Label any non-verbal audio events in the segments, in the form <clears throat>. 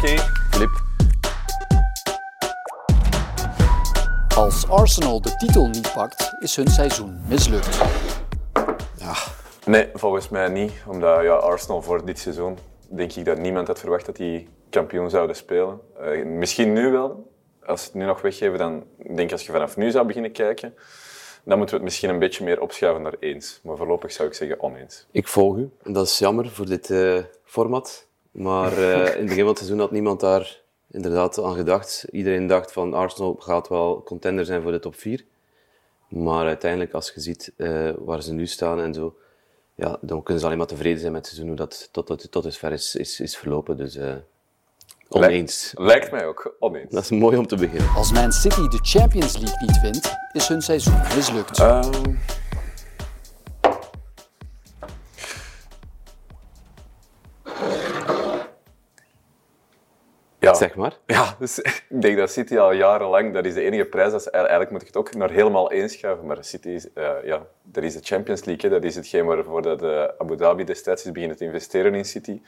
Taki. Flip. Als Arsenal de titel niet pakt, is hun seizoen mislukt. Nee, volgens mij niet. Omdat ja, Arsenal voor dit seizoen, denk ik dat niemand had verwacht dat die kampioen zouden spelen. Eh, misschien nu wel. Als ze het nu nog weggeven, dan denk ik als je vanaf nu zou beginnen kijken, dan moeten we het misschien een beetje meer opschuiven naar eens. Maar voorlopig zou ik zeggen oneens. Ik volg u. En dat is jammer voor dit eh, format. Maar eh, in het begin van het seizoen had niemand daar inderdaad aan gedacht. Iedereen dacht van Arsenal gaat wel contender zijn voor de top 4. Maar uiteindelijk, als je ziet eh, waar ze nu staan en zo, ja, dan kunnen ze alleen maar tevreden zijn met het seizoen hoe dat tot, tot, tot dusver is, is, is verlopen. Dus eh oneens. Lijkt mij ook oneens. Dat is mooi om te beginnen. Als Man City de Champions League niet wint, is hun seizoen mislukt. Ehm. Zeg maar. Ja, dus <laughs> ik denk dat City al jarenlang, dat is de enige prijs, dat ze, eigenlijk moet ik het ook naar helemaal inschuiven, maar City is, eh, ja, dat is de Champions League, hè, dat is hetgeen waarvoor dat, eh, Abu Dhabi destijds is beginnen te investeren in City.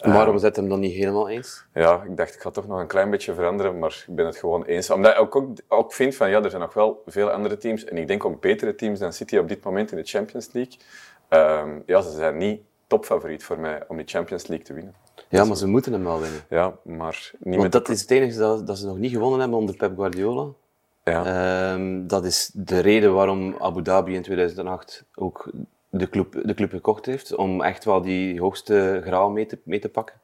Waarom zet hem dan niet helemaal eens? Ja, ik dacht, ik ga toch nog een klein beetje veranderen, maar ik ben het gewoon eens. Omdat ik ook, ook, ook vind van, ja, er zijn nog wel veel andere teams, en ik denk ook betere teams dan City op dit moment in de Champions League. Ehm, ja, ze zijn niet topfavoriet voor mij om die Champions League te winnen. Ja, maar ze moeten hem wel winnen. Ja, maar niet Want met... dat is het enige dat, dat ze nog niet gewonnen hebben onder Pep Guardiola. Ja. Ehm, dat is de reden waarom Abu Dhabi in 2008 ook de club, de club gekocht heeft. Om echt wel die hoogste graal mee te, mee te pakken.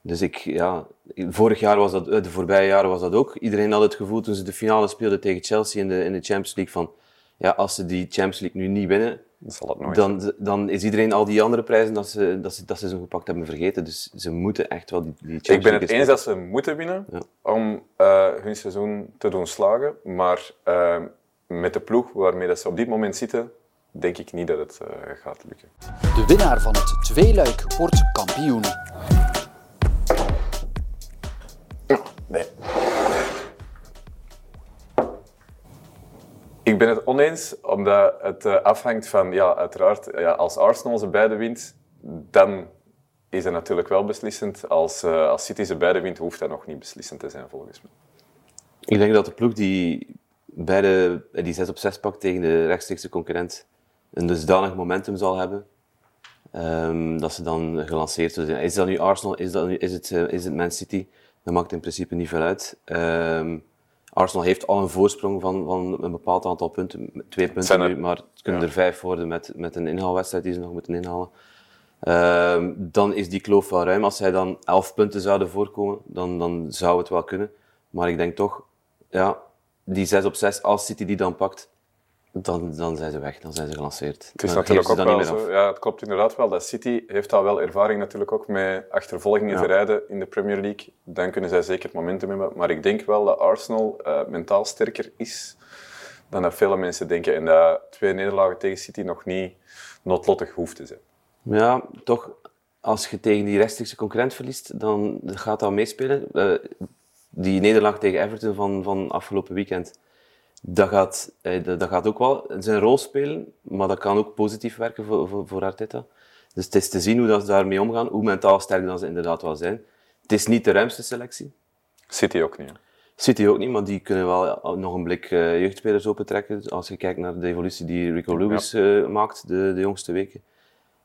Dus ik, ja, vorig jaar was dat, eh, de voorbije jaren was dat ook. Iedereen had het gevoel toen ze de finale speelden tegen Chelsea in de, in de Champions League van, ja, als ze die Champions League nu niet winnen, Dat zal het nooit dan, dan is iedereen al die andere prijzen dat ze, dat ze, dat ze zo gepakt hebben vergeten. Dus ze moeten echt wel die, die Champions Ik ben het eens dat ze moeten winnen Ja. om eh, hun seizoen te doen slagen. Maar eh, met de ploeg waarmee dat ze op dit moment zitten, denk ik niet dat het eh, gaat lukken. De winnaar van het tweeluik wordt kampioen. Nee. Ik ben het oneens, omdat het eh, afhangt van, ja, uiteraard, ja, als Arsenal ze beide wint, dan is het natuurlijk wel beslissend. Als, eh, als City ze beide wint, hoeft dat nog niet beslissend te zijn, volgens mij. Ik denk dat de ploeg die beide die 6 op 6 pakt tegen de rechtstreekse concurrent een dusdanig momentum zal hebben. ehm, dat ze dan gelanceerd zullen zijn. Is dat nu Arsenal, is, dat nu, is, het, eh, is het Man City? Dat maakt in principe niet veel uit. Ehm, Arsenal heeft al een voorsprong van, van een bepaald aantal punten. Twee punten er- nu, maar het kunnen ja. er vijf worden met, met een inhaalwedstrijd die ze nog moeten inhalen. Ehm, dan is die kloof wel ruim. Als zij dan elf punten zouden voorkomen, dan, dan zou het wel kunnen. Maar ik denk toch, ja, die 6 op 6, als City die dan pakt, dan, dan zijn ze weg, dan zijn ze gelanceerd. Het is Dan natuurlijk ook wel zo. Ja, het klopt inderdaad wel dat City heeft al wel ervaring natuurlijk ook met achtervolgingen Ja. te rijden in de Premier League. Dan kunnen zij zeker het momentum hebben. Maar ik denk wel dat Arsenal eh, mentaal sterker is dan dat vele mensen denken. En dat twee nederlagen tegen City nog niet noodlottig hoeft te zijn. Ja, toch, als je tegen die rechtstreekse concurrent verliest, dan gaat dat meespelen. Eh, die nederlaag tegen Everton van, van afgelopen weekend, dat gaat, eh, dat, gaat ook wel zijn rol spelen, maar dat kan ook positief werken voor, voor, voor Arteta. Dus het is te zien hoe dat ze daarmee omgaan, hoe mentaal sterk dat ze inderdaad wel zijn. Het is niet de ruimste selectie. City ook niet. hè. City ook niet, maar die kunnen wel nog een blik eh, jeugdspelers opentrekken. Als je kijkt naar de evolutie die Rico Lewis eh, maakt de, de jongste weken.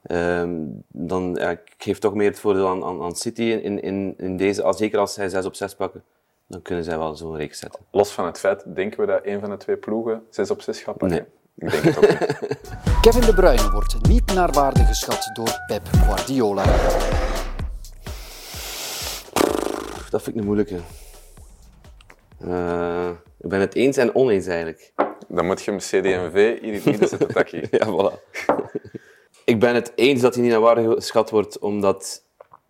Ehm, dan ja, ik geef toch meer het voordeel aan, aan, aan City in, in, in deze. Zeker als zij 6 op 6 pakken, dan kunnen zij wel zo'n reeks zetten. Los van het feit, denken we dat een van de twee ploegen 6 op 6 gaat pakken? Nee. Ik denk het ook niet. <laughs> Kevin De Bruyne wordt niet naar waarde geschat door Pep Guardiola. Dat vind ik een moeilijke. Eh, ik ben het eens en oneens eigenlijk. Dan moet je hem hier in het midden zetten, Taki. <laughs> Ja, voilà. ik ben het eens dat hij niet naar waarde geschat wordt, omdat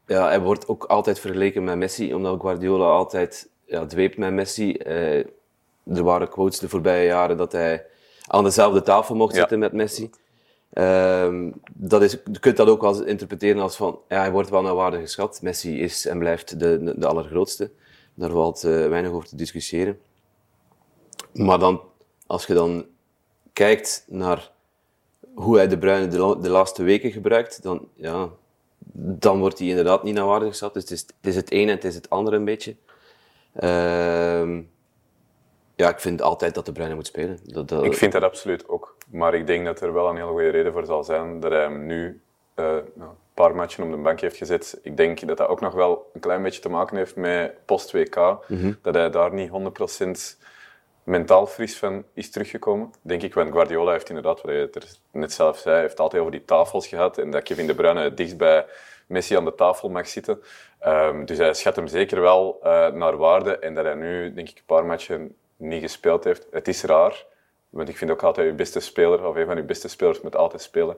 ja, hij wordt ook altijd vergeleken met Messi, omdat Guardiola altijd ja, dweept met Messi. Eh, er waren quotes de voorbije jaren dat hij aan dezelfde tafel mocht Ja. zitten met Messi. Ehm, dat is, je kunt dat ook wel interpreteren als van, ja, hij wordt wel naar waarde geschat. Messi is en blijft de, de, de allergrootste. Daar valt eh, weinig over te discussiëren. Maar dan, als je dan kijkt naar hoe hij de Bruyne de, de laatste weken gebruikt, dan, ja, dan wordt hij inderdaad niet naar waarde gezet. Dus het is, het is het ene en het is het andere een beetje. Ehm, ja, ik vind altijd dat De Bruyne moet spelen. Dat, dat- Ik vind dat absoluut ook. Maar ik denk dat er wel een hele goede reden voor zal zijn dat hij hem nu eh, een paar matchen op de bank heeft gezet. Ik denk dat dat ook nog wel een klein beetje te maken heeft met post-WK. Dat hij daar niet 100% mentaal fris van is teruggekomen. Denk ik, want Guardiola heeft inderdaad, wat er net zelf zei, heeft altijd over die tafels gehad. En dat Kevin De Bruyne het dichtst bij Messi aan de tafel mag zitten. Ehm, dus hij schat hem zeker wel eh, naar waarde. En dat hij nu, denk ik, een paar matchen niet gespeeld heeft. Het is raar, want ik vind ook altijd je beste speler, of een van je beste spelers, moet altijd spelen.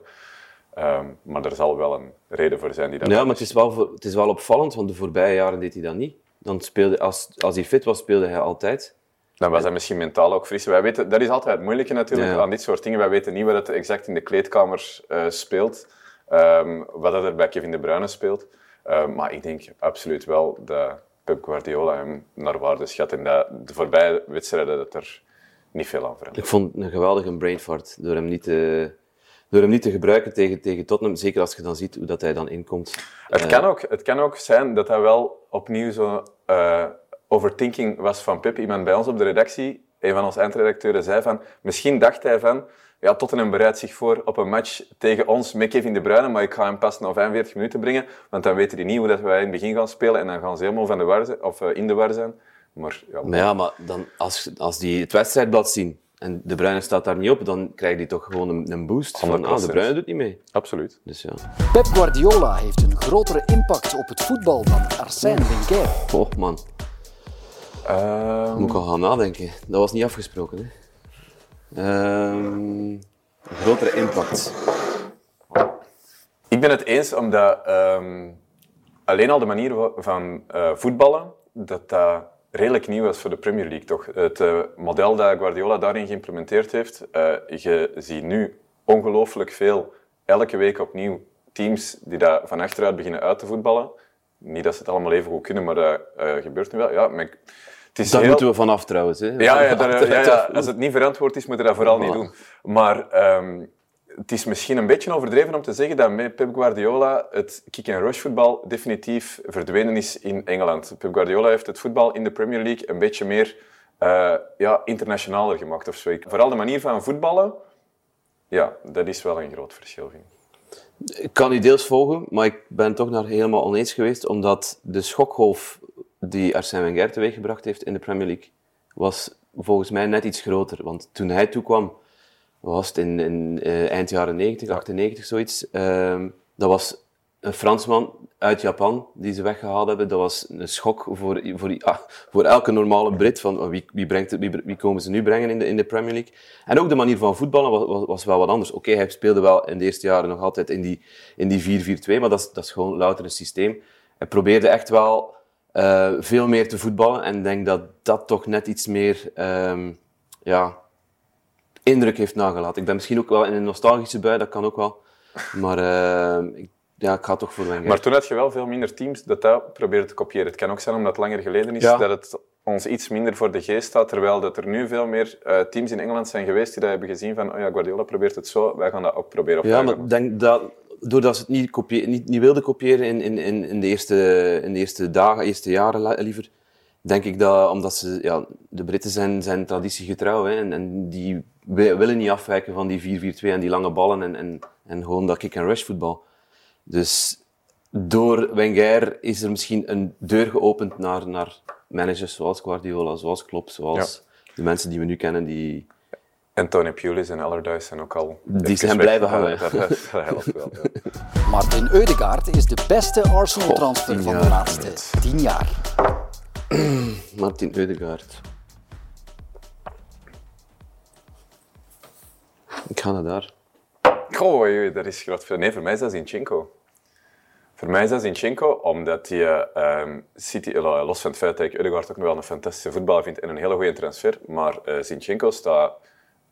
Ehm, maar er zal wel een reden voor zijn die dat Ja, maar het is, wel, voor- het is wel opvallend, want de voorbije jaren deed hij dat niet. Dan speelde, als, als hij fit was, speelde hij altijd. Dan was hij misschien mentaal ook fris. Wij weten, dat is altijd het moeilijke natuurlijk Ja. aan dit soort dingen. Wij weten niet wat het exact in de kleedkamer eh, speelt. Ehm, wat dat er bij Kevin De Bruyne speelt. Ehm, maar ik denk absoluut wel dat Pep Guardiola hem naar waarde schat. En dat de voorbije wedstrijden dat er niet veel aan verandert. Ik vond het een geweldige brain fart door hem niet te, door hem niet te gebruiken tegen, tegen Tottenham. Zeker als je dan ziet hoe dat hij dan inkomt. Het, kan ook, het kan ook zijn dat dat wel opnieuw zo eh, overthinking was van Pep. Iemand bij ons op de redactie, een van onze eindredacteuren, zei van... Misschien dacht hij van... Ja, Tottenham bereidt zich voor op een match tegen ons met Kevin De Bruyne, maar ik ga hem pas na 45 minuten brengen, want dan weten die niet hoe dat wij in het begin gaan spelen en dan gaan ze helemaal van de war zijn, of eh, in de war zijn. Maar ja, Maar ja, maar dan, als, als die het wedstrijdblad zien en De Bruyne staat daar niet op, dan krijg je toch gewoon een, een boost van ah, De 100%. Bruyne doet niet mee. absoluut. Dus ja. Pep Guardiola heeft een grotere impact op het voetbal dan Arsène Wenger. Oh man, Ehm, moet ik al gaan nadenken. Dat was niet afgesproken. Hè? Ehm, grotere impact. Ik ben het eens omdat ehm, alleen al de manier van eh, voetballen, dat dat redelijk nieuw was voor de Premier League, toch? Het eh, model dat Guardiola daarin geïmplementeerd heeft, eh, je ziet nu ongelooflijk veel, elke week opnieuw, teams die dat van achteruit beginnen uit te voetballen. Niet dat ze het allemaal even goed kunnen, maar dat gebeurt nu wel. Ja, het is Daar heel... moeten we vanaf trouwens. Hè? Ja, ja, daar- ja, ja, als het niet verantwoord is, moet je dat vooral niet doen. Maar ehm, het is misschien een beetje overdreven om te zeggen dat met Pep Guardiola het kick-and-rush voetbal definitief verdwenen is in Engeland. Pep Guardiola heeft het voetbal in de Premier League een beetje meer eh, ja, internationaler gemaakt of zo. Vooral de manier van voetballen, ja, dat is wel een groot verschil, vind ik. Ik kan u deels volgen, maar ik ben toch nog helemaal oneens geweest, omdat de schokgolf die Arsène Wenger teweeggebracht heeft in de Premier League, was volgens mij net iets groter. Want toen hij toekwam, was het in, in eh, eind jaren 90, 98, zoiets, ehm, dat was een Fransman uit Japan die ze weggehaald hebben. Dat was een schok voor, voor, ah, voor elke normale Brit, van oh, wie, wie, brengt het, wie, wie komen ze nu brengen in de, in de Premier League. En ook de manier van voetballen was, was, was wel wat anders. Oké, hij speelde wel in de eerste jaren nog altijd in die, in die 4-4-2, maar dat is, dat is gewoon louter een systeem. Hij probeerde echt wel eh, veel meer te voetballen en ik denk dat dat toch net iets meer ehm, ja, indruk heeft nagelaten. Ik ben misschien ook wel in een nostalgische bui, dat kan ook wel. Maar eh, ik, ja, ik ga toch voor Wenger. Maar toen had je wel veel minder teams dat dat probeerden te kopiëren. Het kan ook zijn omdat het langer geleden is Ja. dat het ons iets minder voor de geest staat, terwijl dat er nu veel meer eh, teams in Engeland zijn geweest die dat hebben gezien van oh ja, Guardiola probeert het zo, wij gaan dat ook proberen. Of Ja, maar ik denk dat doordat ze het niet, kopie, niet, niet wilden kopiëren in, in, in, in, de eerste, in de eerste dagen, eerste jaren liever, denk ik dat omdat ze, ja, de Britten zijn, zijn traditiegetrouw hè, en, en die wi- willen niet afwijken van die 4-4-2 en die lange ballen en, en, en gewoon dat kick-and-rush voetbal. Dus door Wenger is er misschien een deur geopend naar, naar managers zoals Guardiola, zoals Klopp, zoals de mensen die we nu kennen, die, En Tony Pulis en Allardyce zijn ook al... Die zijn blijven hangen. Dat, dat, dat helpt wel. ja. <laughs> Martin Eudegaard is de beste Arsenal-transfer tien van de laatste 10 jaar. <clears throat> Martin Eudegaard. Ik ga naar daar. Goh, dat is groot. veel. Nee, voor mij is dat Zinchenko. Voor mij is dat Zinchenko, omdat hij ehm, City, eh, los van het feit dat ik Ødegaard ook nog wel een fantastische voetballer vind en een hele goede transfer, maar eh Zinchenko staat...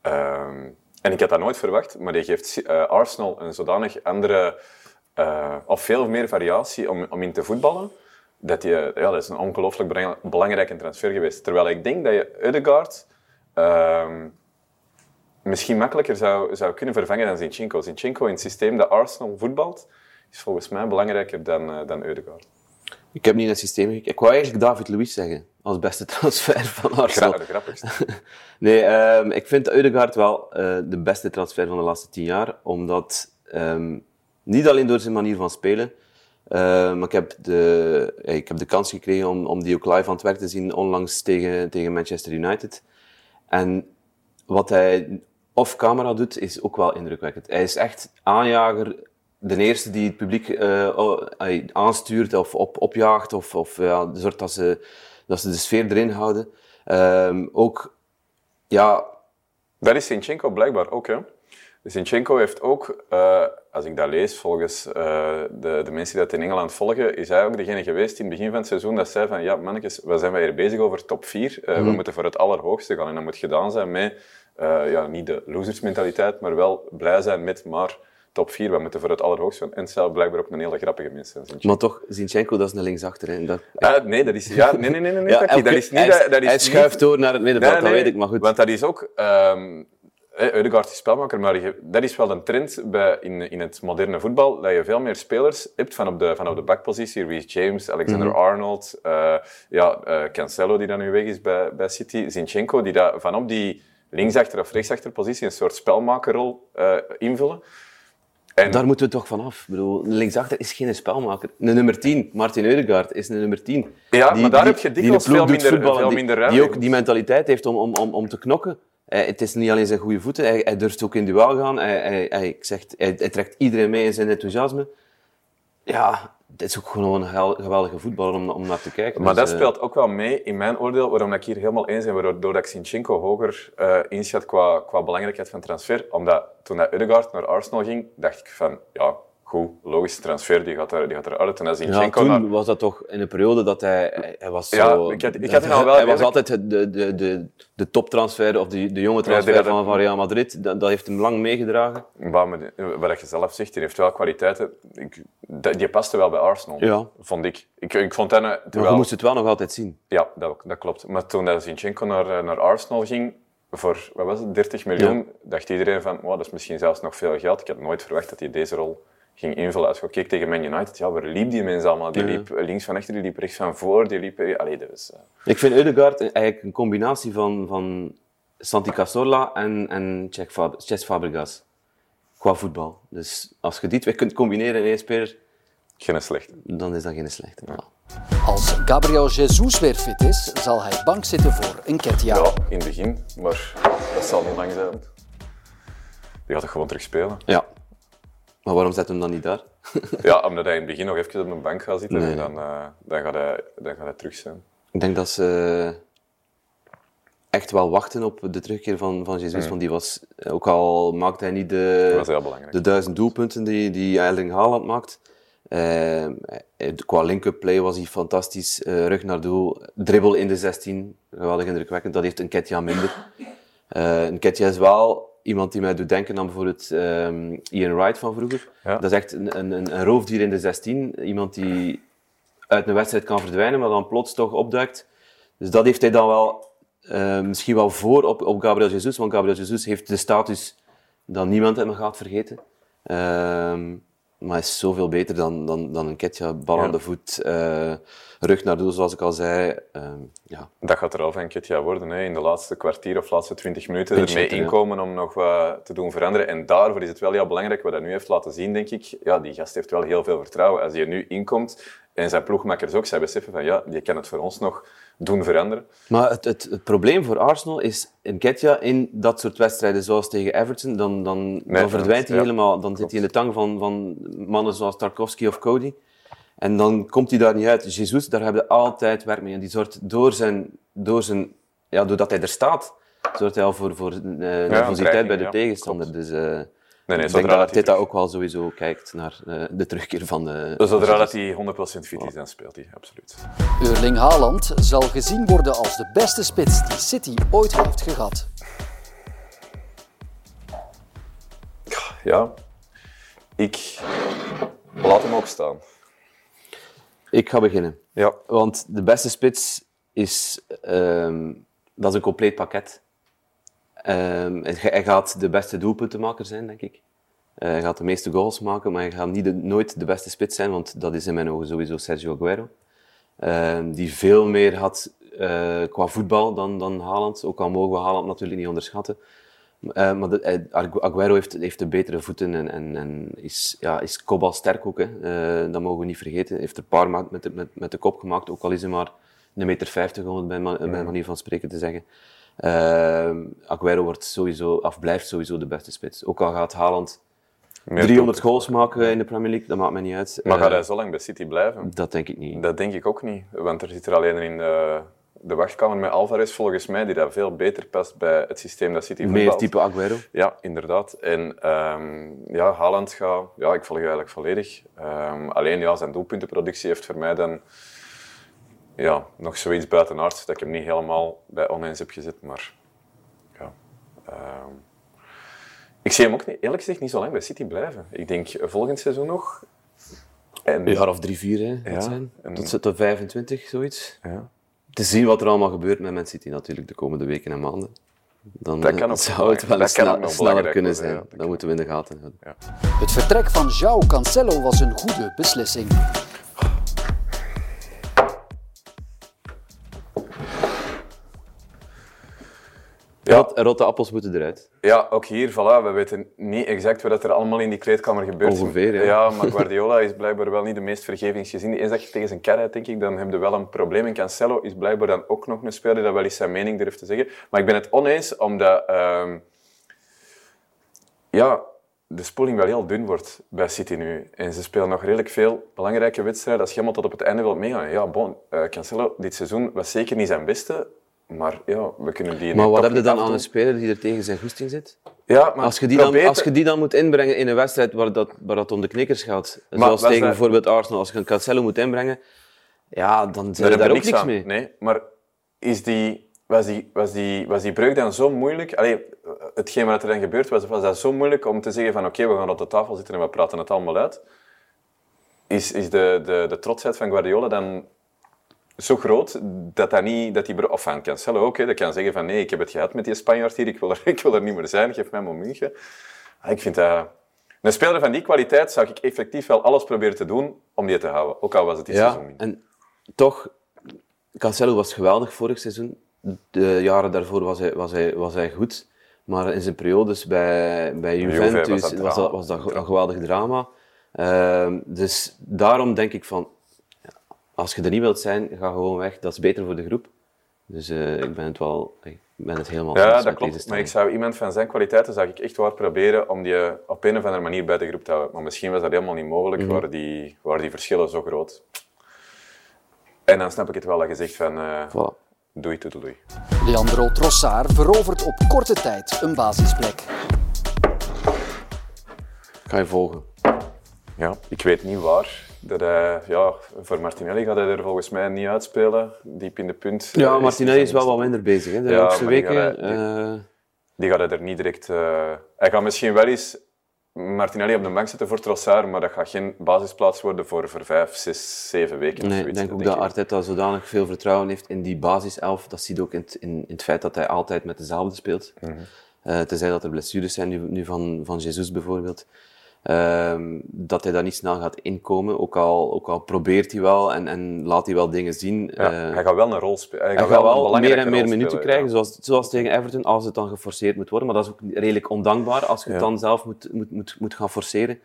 ehm, en ik had dat nooit verwacht, maar die geeft eh, Arsenal een zodanig andere, eh, of veel meer variatie om, om in te voetballen, dat, die, ja, dat is een ongelooflijk belang- belangrijke transfer geweest. Terwijl ik denk dat je Ødegaard ehm, misschien makkelijker zou, zou kunnen vervangen dan Zinchenko. Zinchenko in het systeem dat Arsenal voetbalt, is volgens mij belangrijker dan, uh, dan Eudegaard. Ik heb niet naar het systeem gekeken. Ik wou eigenlijk David Luiz zeggen, als beste <laughs> transfer van Arsenal. de grappigste. <laughs> nee, um, ik vind Eudegaard wel uh, de beste transfer van de laatste tien jaar, omdat um, niet alleen door zijn manier van spelen, uh, maar ik heb, de, ik heb de kans gekregen om, om die ook live aan het werk te zien onlangs tegen, tegen Manchester United. En wat hij off-camera doet, is ook wel indrukwekkend. Hij is echt aanjager, de eerste die het publiek uh, aanstuurt of op, opjaagt, of, of ja, zorgt dat ze, dat ze de sfeer erin houden. Um, ook, ja... Dat is Sinchenko blijkbaar ook, hè? Zinchenko heeft ook, uh, als ik dat lees, volgens uh, de, de mensen die dat in Engeland volgen, is hij ook degene geweest in het begin van het seizoen dat zei van ja, mannetjes, we zijn hier bezig over top 4. Uh, mm. We mhm. moeten voor het allerhoogste gaan. En dat moet gedaan zijn met, ja, niet de losersmentaliteit, maar wel blij zijn met maar top 4. We moeten voor het allerhoogste gaan. En zelf blijkbaar ook een hele grappige mensen. Maar toch, Zinchenko, dat is een linksachter. Hè? Dat... nee, dat is... Ja, nee, nee, nee. nee, ja, dat is niet, hij, dat, dat is hij schuift door naar het middenveld, nee, nee, dat weet ik, maar goed. Want dat is ook... Um, Eudegaard is spelmaker, maar dat is wel een trend bij, in, in het moderne voetbal, dat je veel meer spelers hebt van op de, van op de backpositie. Reece James, Alexander mm -hmm. Arnold, uh, ja, uh, Cancelo die dan nu weg is bij, bij City, Zinchenko, die dat van op die linksachter of rechtsachterpositie een soort spelmakerrol uh, invullen. En... Daar moeten we toch vanaf. Ik bedoel, linksachter is geen spelmaker. Een nummer 10, Martin Eudegaard, is een nummer 10. Ja, die, maar daar die, heb je dikwijls veel minder, veel minder ruimte. Die ook die mentaliteit heeft om, om, om, om te knokken. Hij, het is niet alleen zijn goede voeten, hij, hij durft ook in duel gaan. Hij, hij, ik zeg, hij, trekt iedereen mee in zijn enthousiasme. Ja, het is ook gewoon een geweldige voetballer om, om naar te kijken. Maar dus, dat uh... speelt ook wel mee in mijn oordeel, waarom ik hier helemaal eens ben, waardoor ik Sinchenko hoger uh, inschat qua, qua belangrijkheid van transfer. Omdat toen hij Ødegaard naar Arsenal ging, dacht ik van, ja, goed, logische transfer, die gaat, er, die gaat eruit. En ja, toen was dat toch in een periode dat hij, hij was ja, zo... Ik had, ik had nou wel hij was altijd de, de, de, de toptransfer, of de, de jonge transfer ja, van, van Real Madrid. Dat, dat, heeft hem lang meegedragen. Maar wat je zelf zegt, die heeft wel kwaliteiten. Ik, die paste wel bij Arsenal, ja. vond ik. Ik, ik vond dat... Terwijl... je moest het wel nog altijd zien. Ja, dat, dat klopt. Maar toen Zinchenko naar, naar Arsenal ging, voor wat was het, 30 miljoen, dacht iedereen van, wow, dat is misschien zelfs nog veel geld. Ik had nooit verwacht dat hij deze rol ging invullen. Als je keek tegen Man United, ja, waar liep die mensen allemaal? Die liep links van achter, die liep rechts van voor, die liep... Allee, dat was, uh... Ik vind Eudegaard eigenlijk een combinatie van, van Santi Cazorla en, en Cesc Fabregas. Qua voetbal. Dus als je die twee kunt combineren in één speler... Geen slechte. Dan is dat geen slechte. Ja. Als Gabriel Jesus weer fit is, zal hij bank zitten voor Nketiah. Ja, in het begin. Maar dat zal niet lang zijn. Die gaat toch gewoon terug spelen? Ja. Maar waarom zet hem dan niet daar? <laughs> ja, omdat hij in het begin nog even op een bank gaat zitten en dan, uh, dan, gaat hij, dan gaat hij terug zijn. Ik denk dat ze echt wel wachten op de terugkeer van, van Jesus. Mm. Want die was, ook al maakte hij niet de, de duizend doelpunten die, die Erling Haaland maakt. Uh, qua link-up play was hij fantastisch. Uh, rug naar doel, dribbel in de 16, geweldig indrukwekkend. Dat heeft een Ketja minder. Uh, een Ketja is wel iemand die mij doet denken aan bijvoorbeeld um, Ian Wright van vroeger. Dat is echt een, een, een, roofdier in de 16. Iemand die uit een wedstrijd kan verdwijnen, maar dan plots toch opduikt. Dus dat heeft hij dan wel uh, misschien wel voor op, op Gabriel Jesus, want Gabriel Jesus heeft de status dat niemand hem gaat vergeten. Uh, maar is zoveel beter dan, dan, dan een Ketja. Bal aan de voet, uh, rug naar doel, zoals ik al zei. Uh, ja. Dat gaat er al van Ketja worden. Hè. In de laatste kwartier of laatste twintig minuten ermee inkomen om nog wat te doen veranderen. En daarvoor is het wel heel belangrijk, wat hij nu heeft laten zien, denk ik. Ja, die gast heeft wel heel veel vertrouwen. Als hij nu inkomt en zijn ploegmakers ook, zij beseffen van ja, die kan het voor ons nog doen veranderen. Maar het, het, het probleem voor Arsenal is in Ketja in dat soort wedstrijden zoals tegen Everton, dan, dan, dan verdwijnt hij helemaal. Dan zit hij in de tang van, van mannen zoals Tarkovsky of Cody. En dan komt hij daar niet uit. Jesus, daar hebben we altijd werk mee. En die zorgt door zijn, door zijn ja, doordat hij er staat, zorgt hij al voor, voor uh, nervositeit bij de tegenstander. Dus, uh, Nee, nee, ik denk dat Teta ook wel sowieso kijkt naar uh, de terugkeer van de... Dus zodra dat hij 100% fit is, dan speelt hij, absoluut. Erling Haaland zal gezien worden als de beste spits die City ooit heeft gehad. Ja, ik laat hem ook staan. Ik ga beginnen. Ja. Want de beste spits is, um, dat is een compleet pakket. Um, hij gaat de beste doelpuntenmaker zijn, denk ik. Eh, hij gaat de meeste goals maken, maar hij gaat niet de- nooit de beste spits zijn, want dat is in mijn ogen sowieso Sergio Aguero. Eh, die veel meer had eh, qua voetbal dan, dan Haaland. Ook al mogen we Haaland natuurlijk niet onderschatten. Eh, maar de, Aguero heeft, heeft de betere voeten en, en, en is, ja, is kopbalsterk ook. Hè. Eh, dat mogen we niet vergeten. Hij heeft er een paar met, de- met, met de kop gemaakt, ook al is hij maar een meter vijftig, om het bij, bij manier van spreken te zeggen. Eh, Aguero wordt sowieso, of blijft sowieso de beste spits. Ook al gaat Haaland Meer 300 top. goals maken in de Premier League, dat maakt mij niet uit. Maar gaat hij zo lang bij City blijven? Dat denk ik niet. Dat denk ik ook niet. Want er zit er alleen in de, de wachtkamer met Alvarez, volgens mij, die dat veel beter past bij het systeem dat City Meer voetbalt. type Aguero. Ja, inderdaad. En ehm, ja, Haaland gaat... Ja, ik volg je eigenlijk volledig. Ehm, alleen ja, zijn doelpuntenproductie heeft voor mij dan ja, nog zoiets buitenaards dat ik hem niet helemaal bij oneens heb gezet. Maar ja... ehm, ik zie hem ook niet, eerlijk gezegd niet zo lang bij City blijven. Ik denk volgend seizoen nog. En, Een jaar of drie, vier, hè, Ja, zijn. en- Tot, tot 25, zoiets. ja. Te zien wat er allemaal gebeurt met Man City natuurlijk de komende weken en maanden. Dan Dat eh, kan ook zou het wel dat eens snel- sneller kunnen zijn. ja, dat moeten we in de gaten houden. Het vertrek van João Cancelo was een goede beslissing. Ja. Rot- rotte appels moeten eruit. Ja, ook hier, voilà, we weten niet exact wat er allemaal in die kleedkamer gebeurt. Ongeveer, ja. Ja, maar Guardiola is blijkbaar wel niet de meest vergevingsgezinde. Eens dat je tegen zijn kar uit, denk ik, dan heb je wel een probleem. En Cancelo is blijkbaar dan ook nog een speler dat wel eens zijn mening durft te zeggen. Maar ik ben het oneens, omdat... ehm, ja, de spoeling wel heel dun wordt bij City nu. En ze spelen nog redelijk veel belangrijke wedstrijden. Als je helemaal tot op het einde wilt meegaan. Ja, bon, eh, Cancelo dit seizoen was zeker niet zijn beste. Maar ja, we kunnen die... Maar wat heb je dan aan een speler die er tegen zijn goesting zit? Ja, maar Als je, die dan, probeer als je die dan moet inbrengen in een wedstrijd waar dat, waar dat om de knikkers gaat, zoals tegen dat- bijvoorbeeld Arsenal, als je een Cancelo moet inbrengen, ja, dan Daar zijn heb daar je ook niks aan. mee. Nee, maar is die, was, die, was, die, was die breuk dan zo moeilijk? Allee, hetgeen wat er dan gebeurd was, was dat zo moeilijk om te zeggen van oké, we gaan op de tafel zitten en we praten het allemaal uit? Is, is de, de, de trotsheid van Guardiola dan zo groot dat, dat, niet, dat die... Of van Cancelo ook, hè, dat kan zeggen van nee, ik heb het gehad met die Spanjaard hier, ik wil er, <laughs> ik wil er niet meer zijn, geef mij maar München. Ah, Ik vind dat... Een speler van die kwaliteit zou ik effectief wel alles proberen te doen om die te houden. Ook al was het dit seizoen Ja, niet. en toch, Cancelo was geweldig vorig seizoen. De jaren daarvoor was hij, was hij, was hij goed. Maar in zijn periodes bij, bij Juve Juventus was dat was dat, was dat een geweldig drama. Ehm, dus daarom denk ik van, als je er niet wilt zijn, ga gewoon weg. Dat is beter voor de groep. Dus eh, ik ben het wel, ik ben het helemaal Ja, eens dat met klopt. deze Maar ik zou iemand van zijn kwaliteiten zou ik echt wel proberen om die op een of andere manier bij de groep te houden. Maar misschien was dat helemaal niet mogelijk, Mhm. waar, die, waar die verschillen zo groot. En dan snap ik het wel dat je zegt van eh Voilà. doei toedeloei. Leandro Trossard verovert op korte tijd een basisplek. Ga je volgen. Ja, ik weet niet waar. Dat hij, ja, voor Martinelli gaat hij er volgens mij niet uitspelen, diep in de punt. Ja, Eh, Martinelli is wel wat minder bezig hè, de Ja, laatste maar die weken. gaat hij- Eh, Die gaat hij er niet direct... eh, Hij gaat misschien wel eens Martinelli op de bank zetten voor Trossard, maar dat gaat geen basisplaats worden voor, voor vijf, zes, zeven weken. of Nee, ik denk ook Dat dat ik Arteta zodanig veel vertrouwen heeft in die basiself. Dat zie je ook in het, in, in het feit dat hij altijd met dezelfde speelt. Eh, tenzij dat er blessures zijn, nu, nu van, van Jesus bijvoorbeeld. Ehm, dat hij daar niet snel gaat inkomen. Ook al, ook al probeert hij wel en, en laat hij wel dingen zien. Ja, Eh, hij gaat wel een rol spelen. hij gaat wel meer en meer minuten spelen, krijgen, ja. zoals, zoals tegen Everton, als het dan geforceerd moet worden. Maar dat is ook redelijk ondankbaar. Als je het dan zelf moet, moet, moet, moet gaan forceren,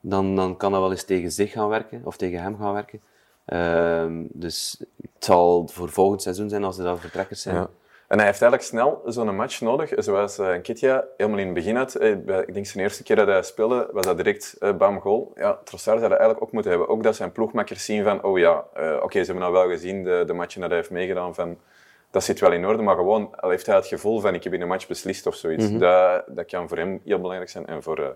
dan, dan kan dat wel eens tegen zich gaan werken, of tegen hem gaan werken. Ehm, dus het zal voor volgend seizoen zijn als er dan vertrekkers zijn. Ja. En hij heeft eigenlijk snel zo'n match nodig, zoals uh, Nketiah helemaal in het begin had. Eh, Ik denk zijn eerste keer dat hij speelde, was dat direct eh, bam, goal. Ja, Trossard zou dat eigenlijk ook moeten hebben. Ook dat zijn ploegmakkers zien van, oh ja, eh, oké, ze hebben nou wel gezien, de, de matchen dat hij heeft meegedaan, van, dat zit wel in orde, maar gewoon al heeft hij het gevoel van, ik heb in een match beslist of zoiets. Mhm. dat, dat kan voor hem heel belangrijk zijn en voor, eh,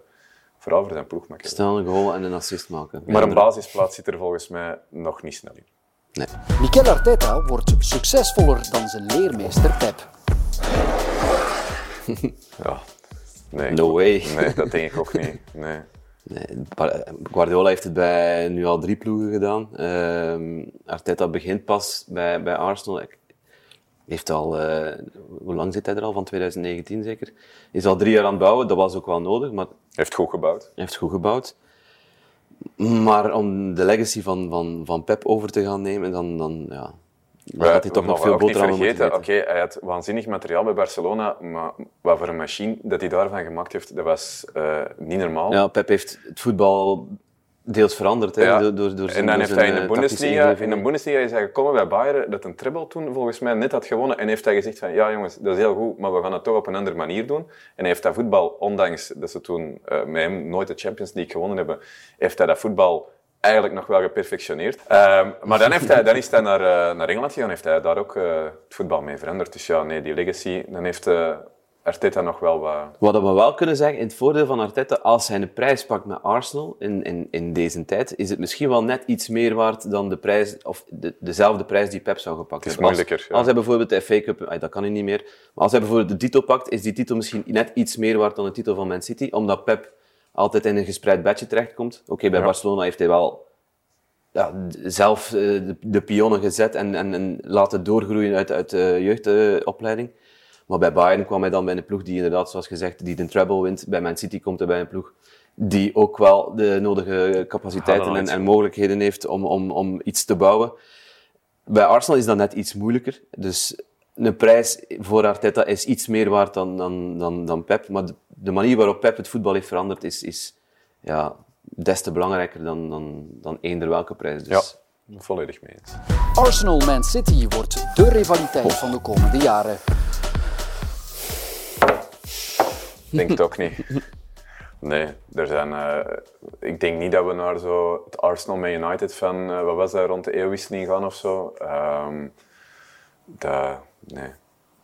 vooral voor zijn ploegmakkers. Snel een goal en een assist maken. Maar een basisplaats zit er volgens mij nog niet snel in. Nee. Mikel Arteta wordt succesvoller dan zijn leermeester Pep. <laughs> Ja. Nee, No way. <laughs> Nee, dat denk ik ook niet. Nee. Nee, Guardiola heeft het bij nu al drie ploegen gedaan. Ehm, Arteta begint pas bij, bij Arsenal. Hij Heeft al, eh, hoe lang zit hij er al? Van 2019 zeker. Is al drie jaar aan het bouwen. Dat was ook wel nodig. Maar Heeft goed gebouwd. Heeft goed gebouwd. Maar om de legacy van, van, van Pep over te gaan nemen, dan, dan, ja, dan gaat hij toch nog veel boterhammen vergeten, eten. oké, hij had waanzinnig materiaal bij Barcelona, maar wat voor een machine dat hij daarvan gemaakt heeft, dat was eh, niet normaal. Ja, Pep heeft het voetbal deels veranderd. Hè, Ja. door, door, door zijn, en dan heeft hij in de eh, Bundesliga, in de Bundesliga is hij gekomen bij Bayern, dat een treble toen volgens mij net had gewonnen. En heeft hij gezegd van, ja jongens, dat is heel goed, maar we gaan het toch op een andere manier doen. En hij heeft dat voetbal, ondanks dat ze toen eh, met hem nooit de Champions League gewonnen hebben, heeft hij dat voetbal eigenlijk nog wel geperfectioneerd. Ehm, maar dan, heeft hij, dan is hij naar, eh, naar Engeland gegaan en heeft hij daar ook het voetbal mee veranderd. Dus ja, nee, die legacy, dan heeft Arteta nog wel wat... Wat we wel kunnen zeggen, in het voordeel van Arteta, als hij een prijs pakt met Arsenal in, in, in deze tijd, is het misschien wel net iets meer waard dan de prijs, of de, dezelfde prijs die Pep zou gepakt hebben. Als, ja. als hij bijvoorbeeld de FA Cup, ay, dat kan hij niet meer, maar als hij bijvoorbeeld de titel pakt, is die titel misschien net iets meer waard dan de titel van Man City, omdat Pep altijd in een gespreid bedje terechtkomt. Oké, bij Ja. Barcelona heeft hij wel ja, zelf eh, de, de pionnen gezet en, en, en laten doorgroeien uit, uit de jeugdopleiding. Maar bij Bayern kwam hij dan bij een ploeg die inderdaad, zoals gezegd, die de treble wint. Bij Man City komt hij bij een ploeg die ook wel de nodige capaciteiten en, en mogelijkheden heeft om, om, om iets te bouwen. Bij Arsenal is dat net iets moeilijker. Dus een prijs voor Arteta is iets meer waard dan, dan, dan, dan Pep. Maar de, de manier waarop Pep het voetbal heeft veranderd is, is ja, des te belangrijker dan, dan, dan eender welke prijs. Dus, Ja, volledig mee eens. Arsenal-Man City wordt de rivaliteit van de komende jaren. Denk het ook niet. <laughs> Nee, er zijn, eh, ik denk niet dat we naar zo het Arsenal met United van, eh, wat was dat, rond de eeuwwisseling gaan of zo. Dat, nee.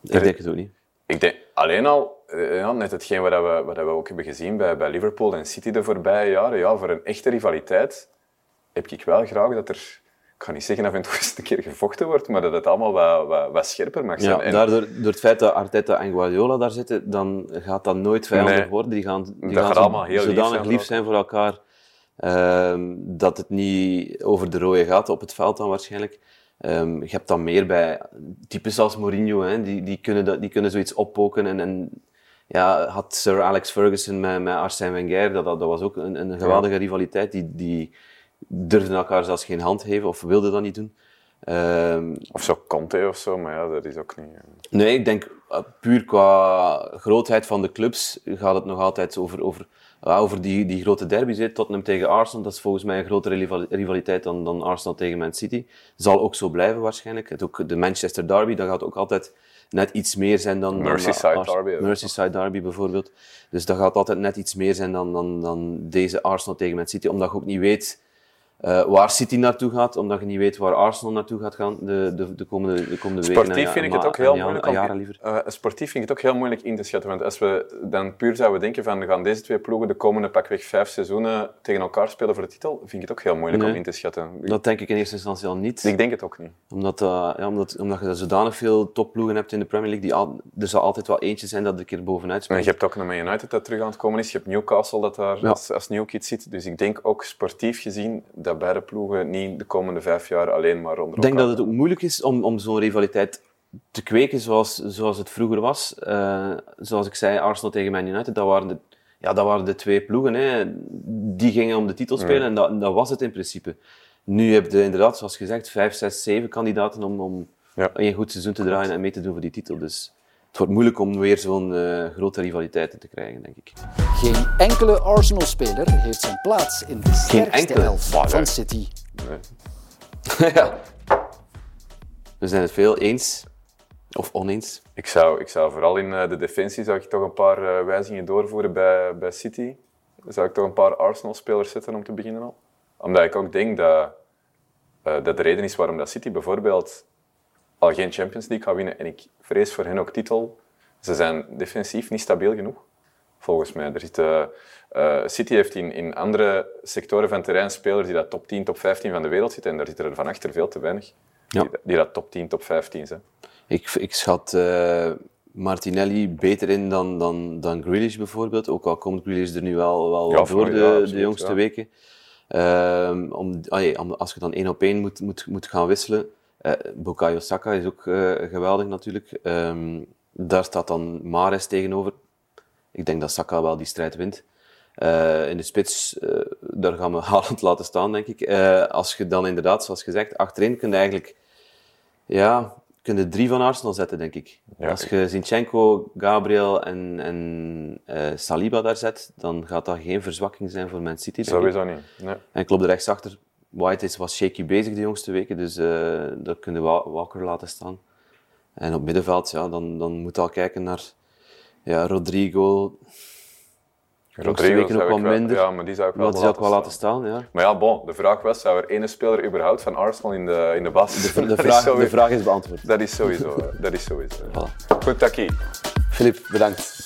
Ik denk het ook niet. Ik denk alleen al, eh, ja, net hetgeen wat, we, wat we ook hebben gezien bij, bij Liverpool en City de voorbije jaren, ja, voor een echte rivaliteit heb ik wel graag dat er, ik ga niet zeggen toe <laughs> eens een keer gevochten wordt, maar dat het allemaal wat, wat, wat scherper mag zijn. Ja, En- daardoor, door het feit dat Arteta en Guardiola daar zitten, dan gaat dat nooit vijandig Nee. worden. Die gaan, die Dat gaan allemaal heel lief zodanig zijn lief zijn voor elkaar, ehm, dat het niet over de rode gaat, op het veld dan waarschijnlijk. Ehm, je hebt dan meer bij types als Mourinho, hè, die, die, kunnen dat, die kunnen zoiets oppoken. En, en ja, had Sir Alex Ferguson met, met Arsène Wenger, dat, dat, dat was ook een, een geweldige rivaliteit. Die, die durfden elkaar zelfs geen hand geven, of wilden dat niet doen. Ehm, Of zo Conte of zo, maar ja, dat is ook niet... eh. Nee, ik denk uh, puur qua grootheid van de clubs gaat het nog altijd over, over, ja, over die, die grote derbies. hè. Tottenham tegen Arsenal, dat is volgens mij een grotere rival- rivaliteit dan, dan Arsenal tegen Man City. Zal ook zo blijven waarschijnlijk. Het ook de Manchester Derby, dat gaat ook altijd net iets meer zijn dan... dan de Merseyside Ars- derby. Merseyside Derby bijvoorbeeld. Dus dat gaat altijd net iets meer zijn dan, dan, dan deze Arsenal tegen Man City, omdat je ook niet weet... eh, waar City naartoe gaat, omdat je niet weet waar Arsenal naartoe gaat gaan de, de, de komende, de komende weken. Sportief en vind ik ja- het ook en heel moeilijk. en om- jaren liever. eh, sportief vind ik het ook heel moeilijk in te schatten. Want als we dan puur zouden denken van gaan deze twee ploegen de komende pakweg vijf seizoenen tegen elkaar spelen voor de titel, vind ik het ook heel moeilijk Nee. om in te schatten. Dat denk ik in eerste instantie al niet. Ik denk het ook niet. Omdat, eh, ja, omdat, omdat je zodanig veel topploegen hebt in de Premier League. Die al, er zal altijd wel eentje zijn dat een keer bovenuit En springt. je hebt ook nog Man United dat terug aan het komen is. Je hebt Newcastle dat daar Ja. als, als nieuw kid zit. Dus ik denk ook sportief gezien dat beide ploegen niet de komende vijf jaar alleen maar onder Ik denk dat het ook moeilijk is om, om zo'n rivaliteit te kweken zoals, zoals het vroeger was. Eh, zoals ik zei, Arsenal tegen Man United, dat waren de, ja, dat waren de twee ploegen. Hè. Die gingen om de titel spelen en dat, dat was het in principe. Nu heb je inderdaad, zoals gezegd, vijf, zes, zeven kandidaten om, om Ja. een goed seizoen te draaien en mee te doen voor die titel. Dus het wordt moeilijk om weer zo'n eh, grote rivaliteit te krijgen, denk ik. Geen enkele Arsenal-speler heeft zijn plaats in de sterkste enkele? elf Maar, van nee. City. Nee. <laughs> ja. We zijn het veel eens of oneens. Ik zou, ik zou vooral in eh, de defensie zou ik toch een paar eh, wijzigingen doorvoeren bij, bij City. Zou ik toch een paar Arsenal-spelers zetten om te beginnen al. Omdat ik ook denk dat eh, dat de reden is waarom dat City bijvoorbeeld al geen Champions League gaat winnen. En ik vrees voor hen ook titel. Ze zijn defensief niet stabiel genoeg, volgens mij. Er zitten, eh, City heeft in, in andere sectoren van terrein spelers die dat top 10, top 15 van de wereld zitten. En daar zitten er van achter veel te weinig. Ja. Die, die dat top 10, top 15 zijn. Ik, ik schat eh, Martinelli beter in dan, dan, dan Grealish bijvoorbeeld. Ook al komt Grealish er nu wel, wel Ja, voor- de, ja, de jongste weken. Ehm, om- als je dan één op één moet, moet, moet gaan wisselen. Eh Bukayo Saka is ook eh, geweldig natuurlijk. Ehm, daar staat dan Mares tegenover. Ik denk dat Saka wel die strijd wint. Eh, in de spits, daar gaan we <laughs> Haaland laten staan, denk ik. Als je dan inderdaad, zoals gezegd, achterin kun je eigenlijk ja, kun je drie van Arsenal zetten, denk ik. Ja, als je Zinchenko, Gabriel en, en Saliba daar zet, dan gaat dat geen verzwakking zijn voor Man City. Sowieso niet. Nee. En klopt, rechtsachter, White is, was shaky bezig de jongste weken, dus eh daar kunnen we Walker laten staan. En op middenveld, ja, dan, dan moet je al kijken naar ja, Rodrigo. Jongste weken ook wel- minder. Ja, maar die zou ik wel, ik wel laten staan. staan, ja. Maar ja, bon, de vraag was, zou er ene speler überhaupt van Arsenal in de, in de basis De, <laughs> Dat is vraag, de vraag is beantwoord. Dat is sowieso. eh, Dat is sowieso. Voilà. Goed, Taki. Filip, bedankt.